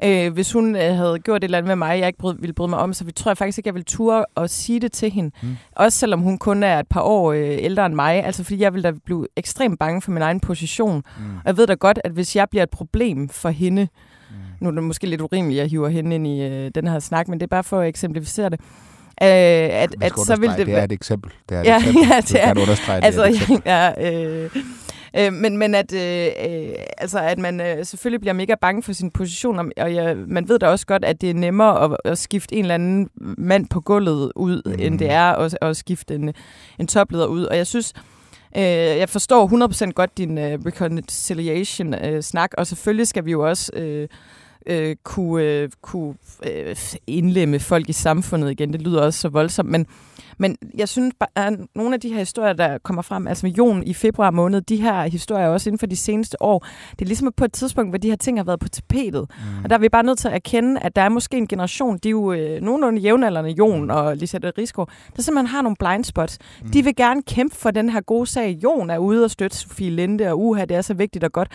øh, hvis hun øh, havde gjort et eller andet med mig, jeg ikke bryd, ville bryde mig om, så vi tror jeg faktisk ikke, jeg ville ture og sige det til hende. Mm. Også selvom hun kun er et par år øh, ældre end mig. Altså fordi jeg ville da blive ekstremt bange for min egen position. Mm. Og jeg ved da godt, at hvis jeg bliver et problem for hende, mm. nu er det måske lidt urimeligt, at jeg hiver hende ind i øh, den her snak, men det er bare for at eksemplificere det. Øh, at, at så vil det, det er et eksempel. Det er et ja, eksempel. Ja, det er, du kan understrege, det altså, er et eksempel. ja, øh, øh, men, men at, øh, øh, altså, at man øh, selvfølgelig bliver mega bange for sin position, og, og ja, man ved da også godt, at det er nemmere at, at skifte en eller anden mand på gulvet ud, mm. end det er at, at skifte en, en topleder ud. Og jeg synes, øh, jeg forstår 100% godt din øh, reconciliation-snak, øh, og selvfølgelig skal vi jo også... Øh, øh, kunne, øh, kunne øh, indlemme folk i samfundet igen. Det lyder også så voldsomt, men, men jeg synes, at nogle af de her historier, der kommer frem, altså med Jon i februar måned, de her historier også inden for de seneste år, det er ligesom på et tidspunkt, hvor de her ting har været på tapetet. Mm. Og der er vi bare nødt til at erkende, at der er måske en generation, de er jo øh, nogenlunde jævnaldrende, Jon og Lisette Risko, der simpelthen har nogle blind spots. Mm. De vil gerne kæmpe for den her gode sag. Jon er ude og støtte Sofie Linde, og uha, det er så vigtigt og godt.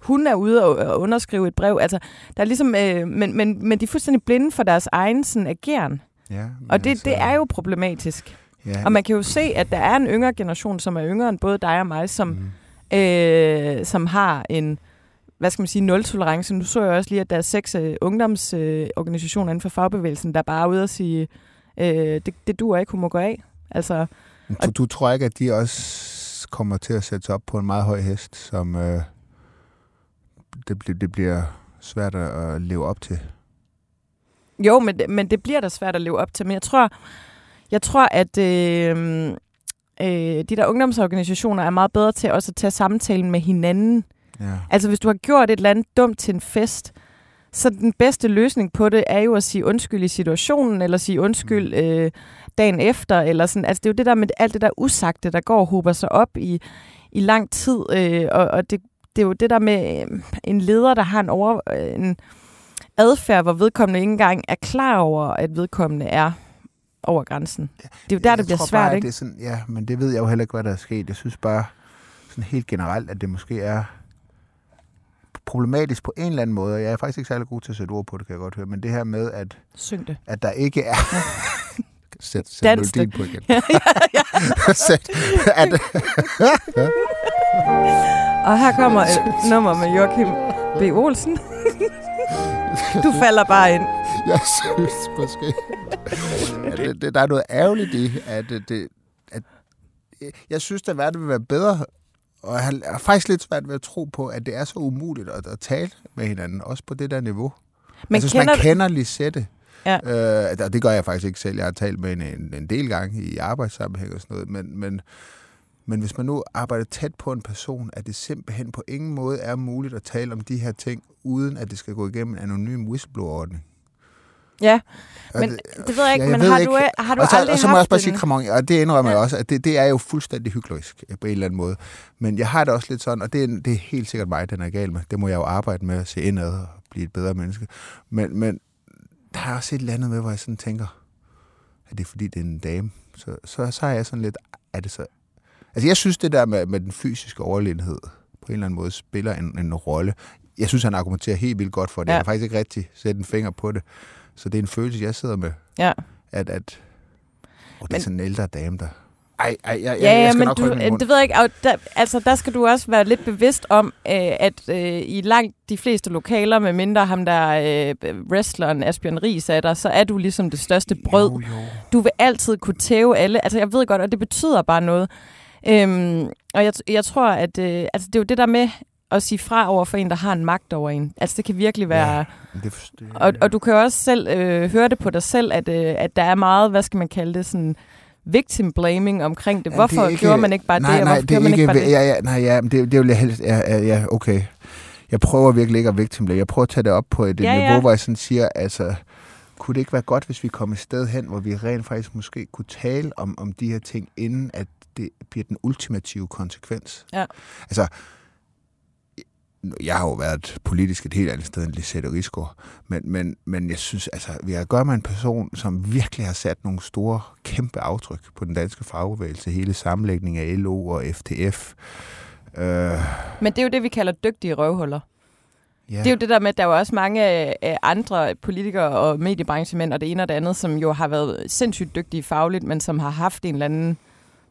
Hun er ude og underskrive et brev. Altså, der er ligesom, øh, men, men, men de er fuldstændig blinde for deres egen sådan, ageren. Ja, og det, altså, det er jo problematisk. Ja. Og man kan jo se, at der er en yngre generation, som er yngre end både dig og mig, som, mm. øh, som har en, hvad skal man sige, nul-tolerance. Nu så jeg også lige, at der er seks øh, ungdomsorganisationer øh, inden for fagbevægelsen, der bare er ude og sige, øh, det, det duer ikke, hun må gå af. Altså, du, du tror ikke, at de også kommer til at sætte sig op på en meget høj hest, som øh, det, det bliver svært at leve op til? Jo, men, men det bliver da svært at leve op til. Men jeg tror, jeg tror at øh, øh, de der ungdomsorganisationer er meget bedre til også at tage samtalen med hinanden. Ja. Altså hvis du har gjort et eller andet dumt til en fest, så den bedste løsning på det er jo at sige undskyld i situationen, eller sige undskyld mm. øh, dagen efter, eller sådan. Altså det er jo det der med alt det der usagte, der går og hober sig op i, i lang tid, øh, og, og det, det er jo det der med øh, en leder, der har en, over, øh, en adfærd, hvor vedkommende ikke engang er klar over, at vedkommende er over grænsen. Det er jo der, jeg det bliver svært, bare, ikke? Det er sådan, ja, men det ved jeg jo heller ikke, hvad der er sket. Jeg synes bare sådan helt generelt, at det måske er problematisk på en eller anden måde, og jeg er faktisk ikke særlig god til at sætte ord på det, kan jeg godt høre, men det her med, at, Syng det. at der ikke er... sæt, sæt melodien på igen. ja, ja, ja. sæt, at, og her kommer et nummer med Joachim B. Olsen. Du falder bare ind. Jeg synes måske, at det, det, der er noget ærgerligt i, at, det, at jeg synes, at verden vil være bedre, og jeg har faktisk lidt svært ved at tro på, at det er så umuligt at, at tale med hinanden, også på det der niveau. Men altså, kender... man kender Lisette, Ja. Øh, det gør jeg faktisk ikke selv. Jeg har talt med en, en, en del gange i arbejdssammenhæng og sådan noget, men, men men hvis man nu arbejder tæt på en person, at det simpelthen på ingen måde er muligt at tale om de her ting, uden at det skal gå igennem en anonym whistleblower-ordning. Ja, men det, det ved jeg ikke, ja, jeg men har, ikke. Du, har du og så, aldrig Og så må jeg også bare sige, come on, og det indrømmer ja. jeg også, at det, det er jo fuldstændig hyklerisk på en eller anden måde. Men jeg har det også lidt sådan, og det er, det er helt sikkert mig, den er gal med. Det må jeg jo arbejde med at se indad og blive et bedre menneske. Men, men der er også et eller andet med, hvor jeg sådan tænker, at det er fordi, det er en dame. Så, så, så er jeg sådan lidt, er det så Altså jeg synes, det der med, med den fysiske overlegenhed på en eller anden måde spiller en, en rolle. Jeg synes, han argumenterer helt vildt godt for det. Ja. Jeg har faktisk ikke rigtig sætte en finger på det. Så det er en følelse, jeg sidder med. Ja. At, at oh, det Men, er sådan en ældre dame, der... Ej, ej, jeg, ja, jeg, jeg skal men nok du, det ved jeg ikke. Der, altså, der skal du også være lidt bevidst om, øh, at øh, i langt de fleste lokaler, med mindre ham der øh, wrestleren Asbjørn Ries er der, så er du ligesom det største brød. Jo, jo. Du vil altid kunne tæve alle. Altså, jeg ved godt, og det betyder bare noget. Øhm, og jeg, jeg tror, at øh, altså, det er jo det der med at sige fra over for en, der har en magt over en. Altså det kan virkelig være... Ja, det, det, og, og du kan jo også selv øh, høre det på dig selv, at, øh, at der er meget, hvad skal man kalde det, sådan victim blaming omkring det. Ja, Hvorfor det ikke, gjorde man ikke bare nej, det, og nej, hvorfor gjorde man ikke bare det? Ja, ja, nej, ja, det, det vil jeg helst... Ja, ja, ja, okay. Jeg prøver virkelig ikke at victim blame. Jeg prøver at tage det op på et ja, niveau, ja. hvor jeg sådan siger, altså kunne det ikke være godt, hvis vi kom et sted hen, hvor vi rent faktisk måske kunne tale om, om de her ting, inden at det bliver den ultimative konsekvens. Ja. Altså, jeg har jo været politisk et helt andet sted end Lisette Rigsgaard, men, men, men jeg synes, altså, vi har at gøre med en person, som virkelig har sat nogle store, kæmpe aftryk på den danske fagbevægelse, hele sammenlægningen af LO og FTF. Øh. Men det er jo det, vi kalder dygtige røvhuller. Ja. Det er jo det der med, at der er jo også mange øh, andre politikere og mediebranchemænd og det ene og det andet, som jo har været sindssygt dygtige fagligt, men som har haft en eller anden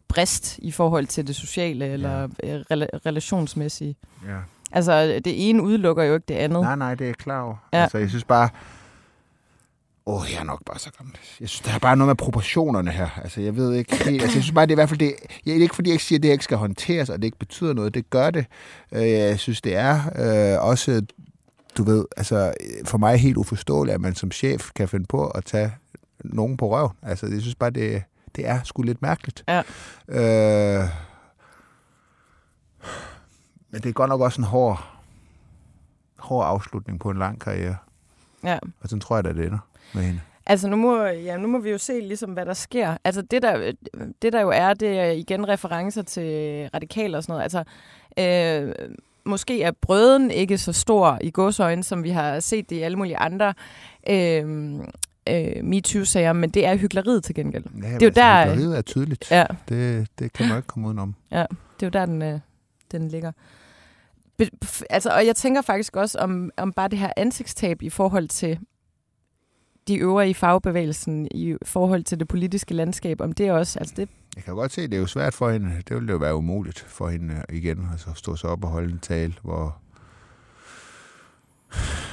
brist i forhold til det sociale eller ja. Øh, rela- relationsmæssige. Ja. Altså, det ene udelukker jo ikke det andet. Nej, nej, det er klar over. Ja. Altså, jeg synes bare... Åh, oh, jeg er nok bare så gammel. Jeg synes, der er bare noget med proportionerne her. Altså, jeg ved ikke helt... Altså, jeg synes bare, det er i hvert fald det... Jeg, ikke fordi, jeg ikke siger, at det ikke skal håndteres, og det ikke betyder noget. Det gør det. Øh, jeg synes, det er øh, også... Du ved, altså, for mig er helt uforståeligt, at man som chef kan finde på at tage nogen på røv. Altså, jeg synes bare, det, det er sgu lidt mærkeligt. Ja. Øh, men det er godt nok også en hård, hård afslutning på en lang karriere. Ja. Og sådan tror jeg, at det ender med hende. Altså nu må, ja, nu må vi jo se, ligesom, hvad der sker. Altså det der, det der jo er, det er igen referencer til radikaler og sådan noget. Altså øh, måske er brøden ikke så stor i godsøjne, som vi har set det i alle mulige andre øh, øh, MeToo-sager, men det er hyggeleriet til gengæld. Ja, det er jo altså, der, hyggeleriet er tydeligt. Ja. Det, det kan man ikke komme udenom. Ja, det er jo der, den, øh, den ligger. Be, altså, og jeg tænker faktisk også om, om bare det her ansigtstab i forhold til de øvrige i fagbevægelsen, i forhold til det politiske landskab, om det også, altså det... Jeg kan godt se, det er jo svært for hende, det ville jo være umuligt for hende igen, altså stå sig op og holde en tale, hvor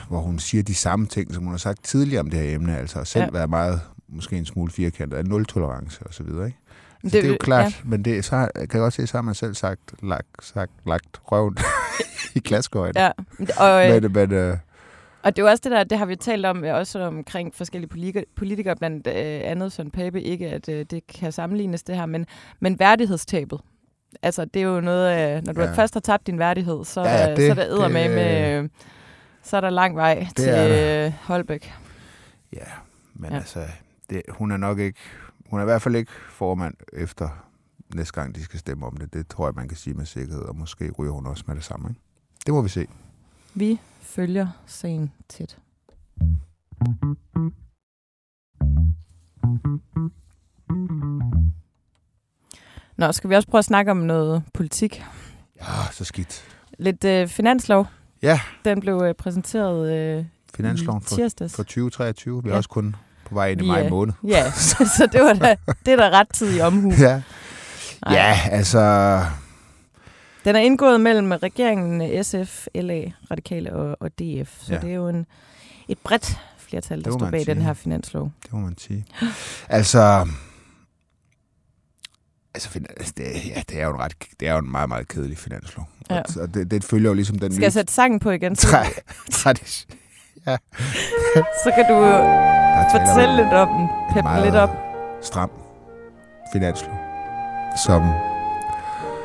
hvor hun siger de samme ting, som hun har sagt tidligere om det her emne, altså selv ja. være meget, måske en smule firkantet, af nul-tolerance og så videre, ikke? Altså, det, det er jo klart, ja. men det, så kan jeg godt se, så har man selv sagt, lagt, sagt, lagt røven i klaskøjden. Ja, og, øh, men, men, øh, og det er jo også det der, det har vi talt om, også omkring forskellige politikere, blandt øh, andet Søren Pape, ikke at øh, det kan sammenlignes det her, men, men værdighedstabet. Altså, det er jo noget, øh, når du ja. først har tabt din værdighed, så, ja, ja, det, så er der med, med, øh, så er der lang vej til øh, Holbæk. Ja, men ja. altså, det, hun er nok ikke, hun er i hvert fald ikke formand efter næste gang, de skal stemme om det. Det tror jeg, man kan sige med sikkerhed, og måske ryger hun også med det samme. Ikke? Det må vi se. Vi følger sagen tæt. Nå, skal vi også prøve at snakke om noget politik? Ja, så skidt. Lidt øh, finanslov. Ja. Den blev øh, præsenteret øh, Finansloven for, tirsdags. for 2023. Vi er ja. også kun på vej ind i maj måned. Ja, så det var da, det er da ret tid i omhu. Ja. ja, altså... Den er indgået mellem regeringen, SF, LA, Radikale og, og DF. Så ja. det er jo en, et bredt flertal, der står bag sige. den her finanslov. Det må man sige. altså, altså, altså det, ja, det er jo en ret, det er jo en meget, meget kedelig finanslov. Ja. Og det, det følger jo ligesom den... Skal jeg sætte sangen på igen? Så... Tradition. ja. så kan du fortælle lidt om den, peppe lidt op. Stram finanslov, som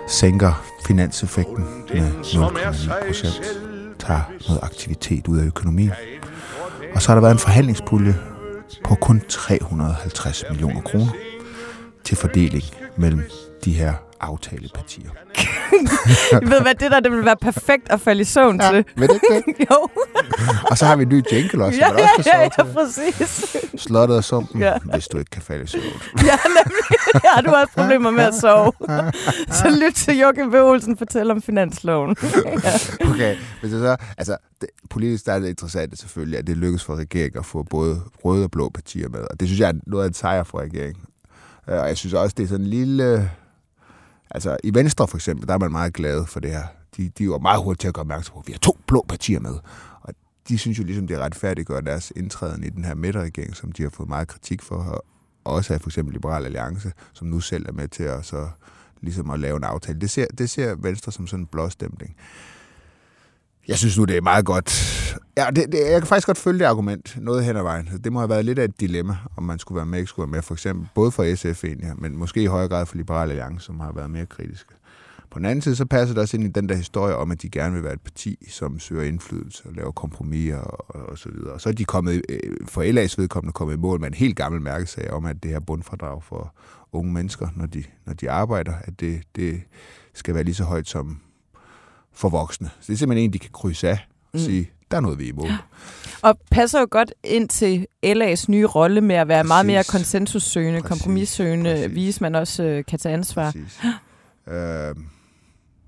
sænker finanseffekten med 0,9 procent, tager noget aktivitet ud af økonomien. Og så har der været en forhandlingspulje på kun 350 millioner kroner til fordeling mellem de her aftalepartier. jeg ved hvad, det der det vil være perfekt at falde i søvn ja, til. Ved det ikke det? jo. og så har vi en ny jingle også. Ja, ja, også ja, ja, præcis. Slottet og sumpen, ja. hvis du ikke kan falde i søvn. ja, nemlig. Ja, du har også problemer med at sove. så lyt til Joachim V. Olsen fortælle om finansloven. ja. Okay, hvis det så, altså, det, politisk der er det interessant selvfølgelig, at det lykkes for regeringen at få både røde og blå partier med. Og det synes jeg er noget af en sejr for regeringen. Øh, og jeg synes også, det er sådan en lille Altså i Venstre for eksempel, der er man meget glad for det her. De, de var meget hurtigt til at gøre opmærksom på, at vi har to blå partier med. Og de synes jo ligesom, det er retfærdiggør deres indtræden i den her midterregering, som de har fået meget kritik for. Og også af for eksempel Liberal Alliance, som nu selv er med til at, så, ligesom at lave en aftale. Det ser, det ser Venstre som sådan en blåstemning. Jeg synes nu, det er meget godt. Ja, det, det, jeg kan faktisk godt følge det argument noget hen ad vejen. Det må have været lidt af et dilemma, om man skulle være med, ikke skulle være med. For eksempel både for SF egentlig, men måske i højere grad for Liberale Alliance, som har været mere kritiske. På den anden side, så passer det også ind i den der historie om, at de gerne vil være et parti, som søger indflydelse og laver kompromiser og, og så videre. Og så er de kommet, øh, for LA's vedkommende kommet i mål med en helt gammel mærkesag om, at det her bundfradrag for unge mennesker, når de, når de arbejder, at det, det skal være lige så højt som for voksne. Så det er simpelthen en, de kan krydse af og mm. sige, der er noget, vi imod. Ja. Og passer jo godt ind til LA's nye rolle med at være Præcis. meget mere konsensussøgende, Præcis. kompromissøgende, Præcis. vise man også øh, kan tage ansvar. øh,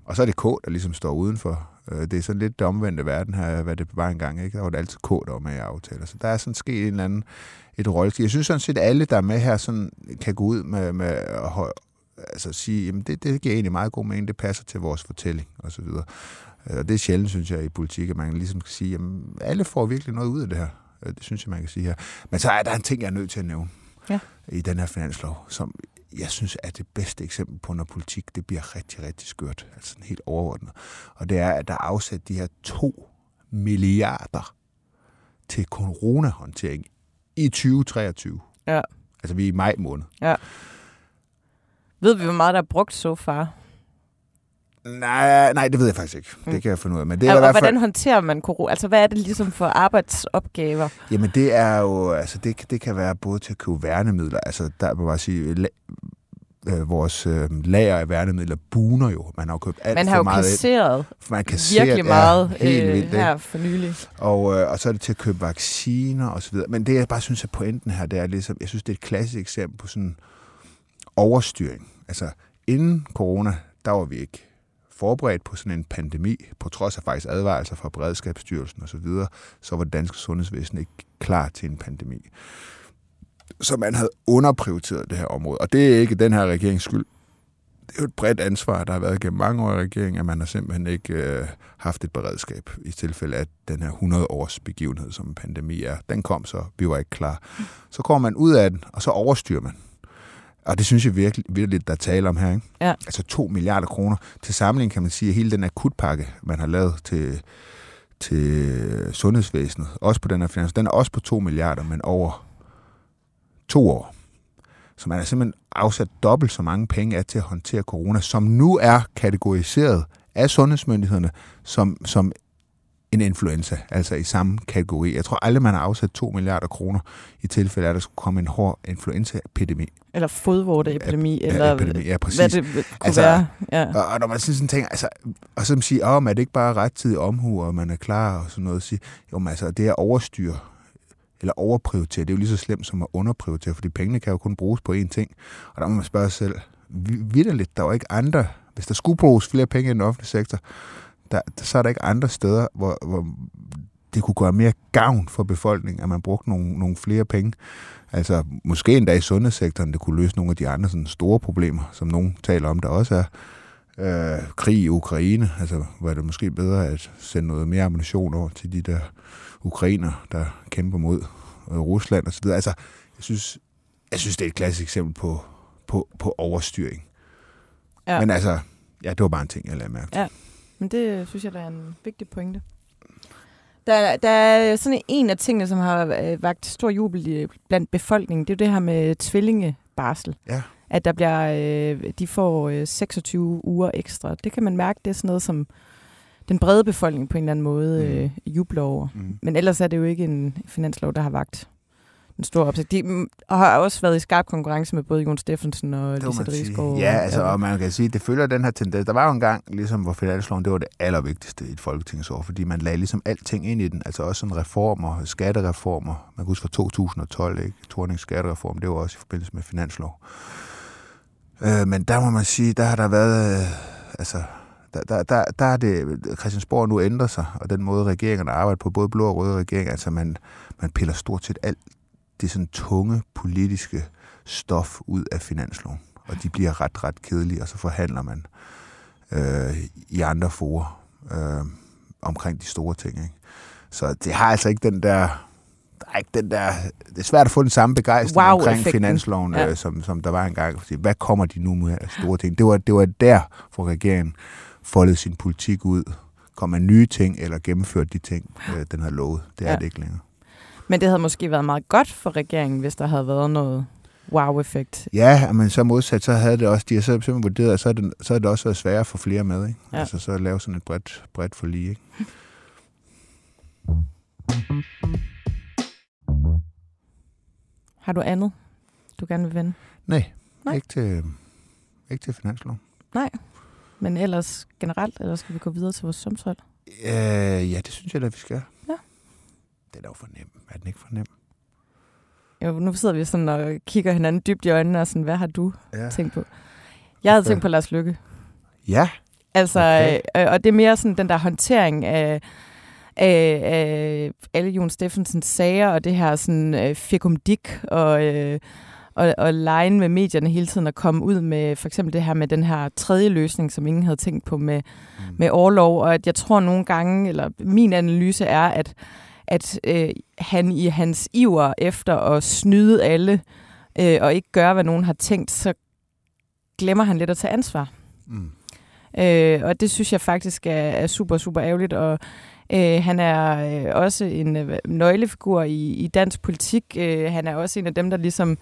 og så er det K, der ligesom står udenfor Øh, det er sådan lidt det omvendte verden her, hvad det var engang. Ikke? Der var det altid K, der var med i aftaler. Så der er sådan sket en eller anden et rolle. Jeg synes sådan set, at alle, der er med her, sådan, kan gå ud med, med at altså, sige, jamen det, det giver egentlig meget god mening, det passer til vores fortælling osv. Og det er sjældent, synes jeg, i politik, at man ligesom kan sige, jamen alle får virkelig noget ud af det her. Det synes jeg, man kan sige her. Men så er der en ting, jeg er nødt til at nævne ja. i den her finanslov, som jeg synes er det bedste eksempel på, når politik det bliver rigtig, rigtig skørt. Altså helt overordnet. Og det er, at der er afsat de her to milliarder til coronahåndtering i 2023. Ja. Altså vi er i maj måned. Ja. Ved vi, hvor meget der er brugt så far? Nej, nej, det ved jeg faktisk ikke. Det mm. kan jeg finde ud af. Men det er og, i hvert fald... hvordan håndterer man corona? Altså, hvad er det ligesom for arbejdsopgaver? Jamen, det er jo, altså, det, det kan være både til at købe værnemidler. Altså, der må bare sige, øh, vores øh, lager af værnemidler buner jo. Man har jo købt alt man har for jo meget kasseret man kasserer, virkelig meget helt øh, vildt, her for nylig. Og, øh, og så er det til at købe vacciner og så videre. Men det, jeg bare synes er pointen her, det er ligesom, jeg synes, det er et klassisk eksempel på sådan overstyring. Altså, inden corona, der var vi ikke forberedt på sådan en pandemi, på trods af faktisk advarelser fra Beredskabsstyrelsen osv., så, videre, så var det danske sundhedsvæsen ikke klar til en pandemi. Så man havde underprioriteret det her område, og det er ikke den her regerings skyld. Det er jo et bredt ansvar, der har været gennem mange år i regeringen, at man har simpelthen ikke øh, haft et beredskab i tilfælde af den her 100-års begivenhed, som en pandemi er. Den kom så, vi var ikke klar. Så kommer man ud af den, og så overstyrer man. Og det synes jeg virkelig, virkelig der er tale om her. Ikke? Ja. Altså 2 milliarder kroner. Til sammenligning kan man sige, at hele den akutpakke, man har lavet til, til sundhedsvæsenet, også på den her finans, den er også på 2 milliarder, men over to år. Så man har simpelthen afsat dobbelt så mange penge af til at håndtere corona, som nu er kategoriseret af sundhedsmyndighederne som, som en influenza, altså i samme kategori. Jeg tror aldrig, man har afsat 2 milliarder kroner i tilfælde af, at der skulle komme en hård influenzaepidemi. Eller fodvorteepidemi, ja, eller epidemi, ja, præcis. hvad det kunne altså, være. Ja. Og, og når man sådan tænker, altså, og så siger, om oh, er det ikke bare rettidig omhu, og man er klar og sådan noget, at sige, jo, men altså, det at overstyre eller overprioritere, det er jo lige så slemt som at underprioritere, fordi pengene kan jo kun bruges på én ting. Og der må man spørge sig selv, vidderligt, der er jo ikke andre, hvis der skulle bruges flere penge i den offentlige sektor, der, så er der ikke andre steder, hvor, hvor det kunne gøre mere gavn for befolkningen, at man brugte nogle, nogle flere penge. Altså måske endda i sundhedssektoren, det kunne løse nogle af de andre sådan, store problemer, som nogen taler om, der også er. Øh, krig i Ukraine, altså var det måske bedre at sende noget mere ammunition over til de der ukrainer, der kæmper mod øh, Rusland og så videre. Altså, jeg synes, jeg synes, det er et klassisk eksempel på, på, på overstyring. Ja. Men altså, ja, det var bare en ting, jeg lavede mærke til. Ja. Men det synes jeg, der er en vigtig pointe. Der, der er sådan en af tingene, som har øh, vagt stor jubel blandt befolkningen, det er det her med tvillingebarsel. Ja. At der bliver, øh, de får 26 øh, uger ekstra. Det kan man mærke, det er sådan noget, som den brede befolkning på en eller anden måde mm. øh, jubler over. Mm. Men ellers er det jo ikke en finanslov, der har vagt en stor opsigt. De mm, har også været i skarp konkurrence med både Jon Steffensen og Lise Rigsgaard. Ja, altså, og man kan sige, at det følger den her tendens. Der var jo en gang, ligesom, hvor finansloven, det var det allervigtigste i et folketingsår, fordi man lagde ligesom alting ind i den, altså også sådan reformer, skattereformer. Man kan huske fra 2012, ikke? Tornings skattereform, det var også i forbindelse med finanslov. Øh, men der må man sige, der har der været, øh, altså, der, der, der, der er det, Christiansborg nu ændrer sig, og den måde regeringerne arbejder på, både blå og røde regeringer, altså man, man piller stort set alt det sådan tunge politiske stof ud af finansloven. Og de bliver ret, ret kedelige, og så forhandler man øh, i andre forer øh, omkring de store ting. Ikke? Så det har altså ikke den der... Der er ikke den der, det er svært at få den samme begejstring wow, omkring effekten. finansloven, ja. øh, som, som der var engang. Hvad kommer de nu med af store ting? Det var, det var der, hvor regeringen foldede sin politik ud. Kom med nye ting, eller gennemførte de ting, øh, den har lovet. Det er ja. det ikke længere. Men det havde måske været meget godt for regeringen, hvis der havde været noget wow-effekt. Ja, men så modsat, så havde det også, de har simpelthen vurderet, at så det, så er det også været sværere for flere med, ikke? Ja. Altså så at lave sådan et bredt, bredt forlig, ikke? Har du andet, du gerne vil vende? Nej, Nej. Ikke, til, ikke til finanslov. Nej, men ellers generelt, eller skal vi gå videre til vores sumshold? Øh, ja, det synes jeg da, vi skal. Den er jo for nem. Er den ikke for nem? Jo, nu sidder vi sådan og kigger hinanden dybt i øjnene og sådan, hvad har du ja. tænkt på? Jeg havde tænkt på Lars Lykke. Ja. Altså, Okay. øh, og det er mere sådan den der håndtering af, af, af alle Jon Steffensens sager, og det her sådan øh, fikumdik, og, øh, og, og lejen med medierne hele tiden at komme ud med for eksempel det her med den her tredje løsning, som ingen havde tænkt på med, mm. med overlov, og at jeg tror nogle gange, eller min analyse er, at, at øh, han i hans iver efter at snyde alle, øh, og ikke gøre, hvad nogen har tænkt, så glemmer han lidt at tage ansvar. Mm. Øh, og det synes jeg faktisk er, er super, super ærgerligt. Og øh, han er øh, også en øh, nøglefigur i, i dansk politik. Øh, han er også en af dem, der ligesom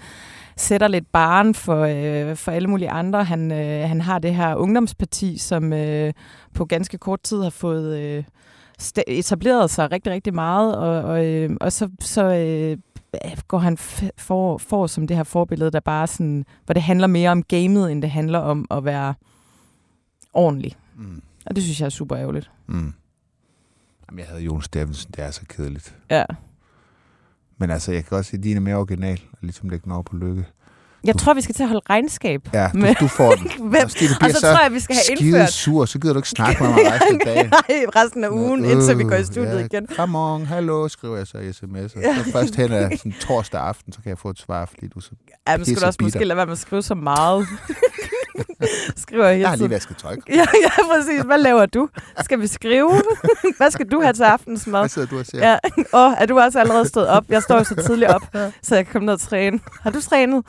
sætter lidt baren for, øh, for alle mulige andre. Han, øh, han har det her ungdomsparti, som øh, på ganske kort tid har fået øh, etableret sig rigtig, rigtig meget. Og, og, øh, og så, så øh, går han for, for som det her forbillede, der bare sådan, hvor det handler mere om gamet, end det handler om at være ordentlig. Mm. Og det synes jeg er super ærgerligt. Mm. Jamen, jeg havde Jon Steffensen, det er så kedeligt. Ja. Men altså, jeg kan også sige, at din er mere original, og ligesom lægge den over på lykke. Jeg tror, vi skal til at holde regnskab. Ja, du, med- du får den. Hvem? Og Stine, du Og bliver så tror jeg, vi skal have indført sur, så gider du ikke snakke med mig resten af dagen. Nej, resten af ugen, indtil vi går i studiet ja, igen. Come on, hallo, skriver jeg så i sms'er. Så først hen af sådan torsdag aften, så kan jeg få et svar, fordi du så... Ja, men pisse du også bitter. måske lade være med at skrive så meget. Skriver jeg Jeg har lige vasket tøj. Ja, ja, præcis. Hvad laver du? Skal vi skrive? Hvad skal du have til aftensmad? Hvad sidder du og ser? Ja, og er du også allerede stået op? Jeg står jo så tidligt op, så jeg kan komme ned og træne. Har du trænet?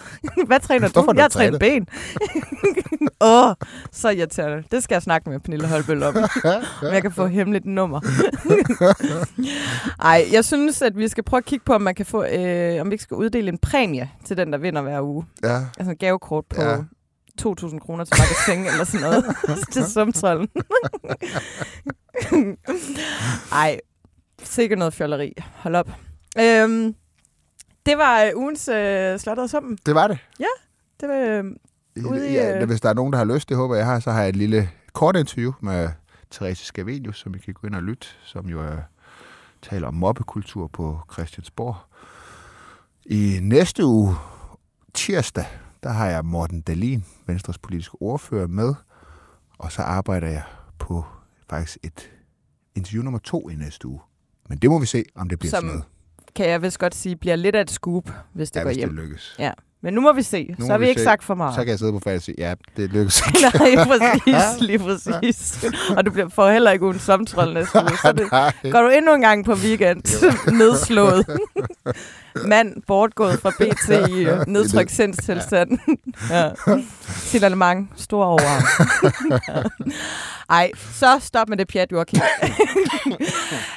Hvad træner du? Jeg trænet? ben. Åh, så irriterende. Det skal jeg snakke med Pernille Holbøl om. Om jeg kan få hemmeligt nummer. Ej, jeg synes, at vi skal prøve at kigge på, om man kan få, øh, om vi ikke skal uddele en præmie til den, der vinder hver uge. Ja. Altså en gavekort på ja. 2.000 kroner til magasin eller sådan noget. til sumtrollen. Ej, sikkert noget fjolleri. Hold op. Øhm, det var øh, ugens øh, Slottet og Sumpen. Det var det. Det var, øh, Ude i, ja, øh, hvis der er nogen, der har lyst, det håber jeg har, så har jeg et lille kort interview med Therese Scavenius, som I kan gå ind og lytte, som jo er, taler om mobbekultur på Christiansborg. I næste uge, tirsdag, der har jeg Morten Dalin, Venstres politiske ordfører, med, og så arbejder jeg på faktisk et interview nummer to i næste uge. Men det må vi se, om det bliver Som sådan noget. Kan jeg vist godt sige, bliver lidt af et scoop, hvis det Ja, går hvis hjem. det lykkes. Ja. Men nu må vi se. Nu så har vi vi ikke se. sagt for meget. Så kan jeg sidde på fredag og sige, ja, det lykkes. Nej, præcis. Lige præcis. Og du bliver, får heller ikke ugen næste uge. Så det, går du endnu en gang på weekend, nedslået. Mand bortgået fra BT i øh, nedtrykt sindstilstand. ja. Signalement, stor overarm. ja. Ej, så stop med det pjat, Joachim.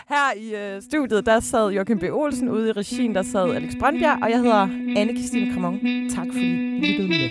Her i øh, studiet, der sad Joachim B. Olsen, ude i regien, der sad Alex Brøndbjerg, og jeg hedder anne Christine Kramon. Tak fordi I lyttede med.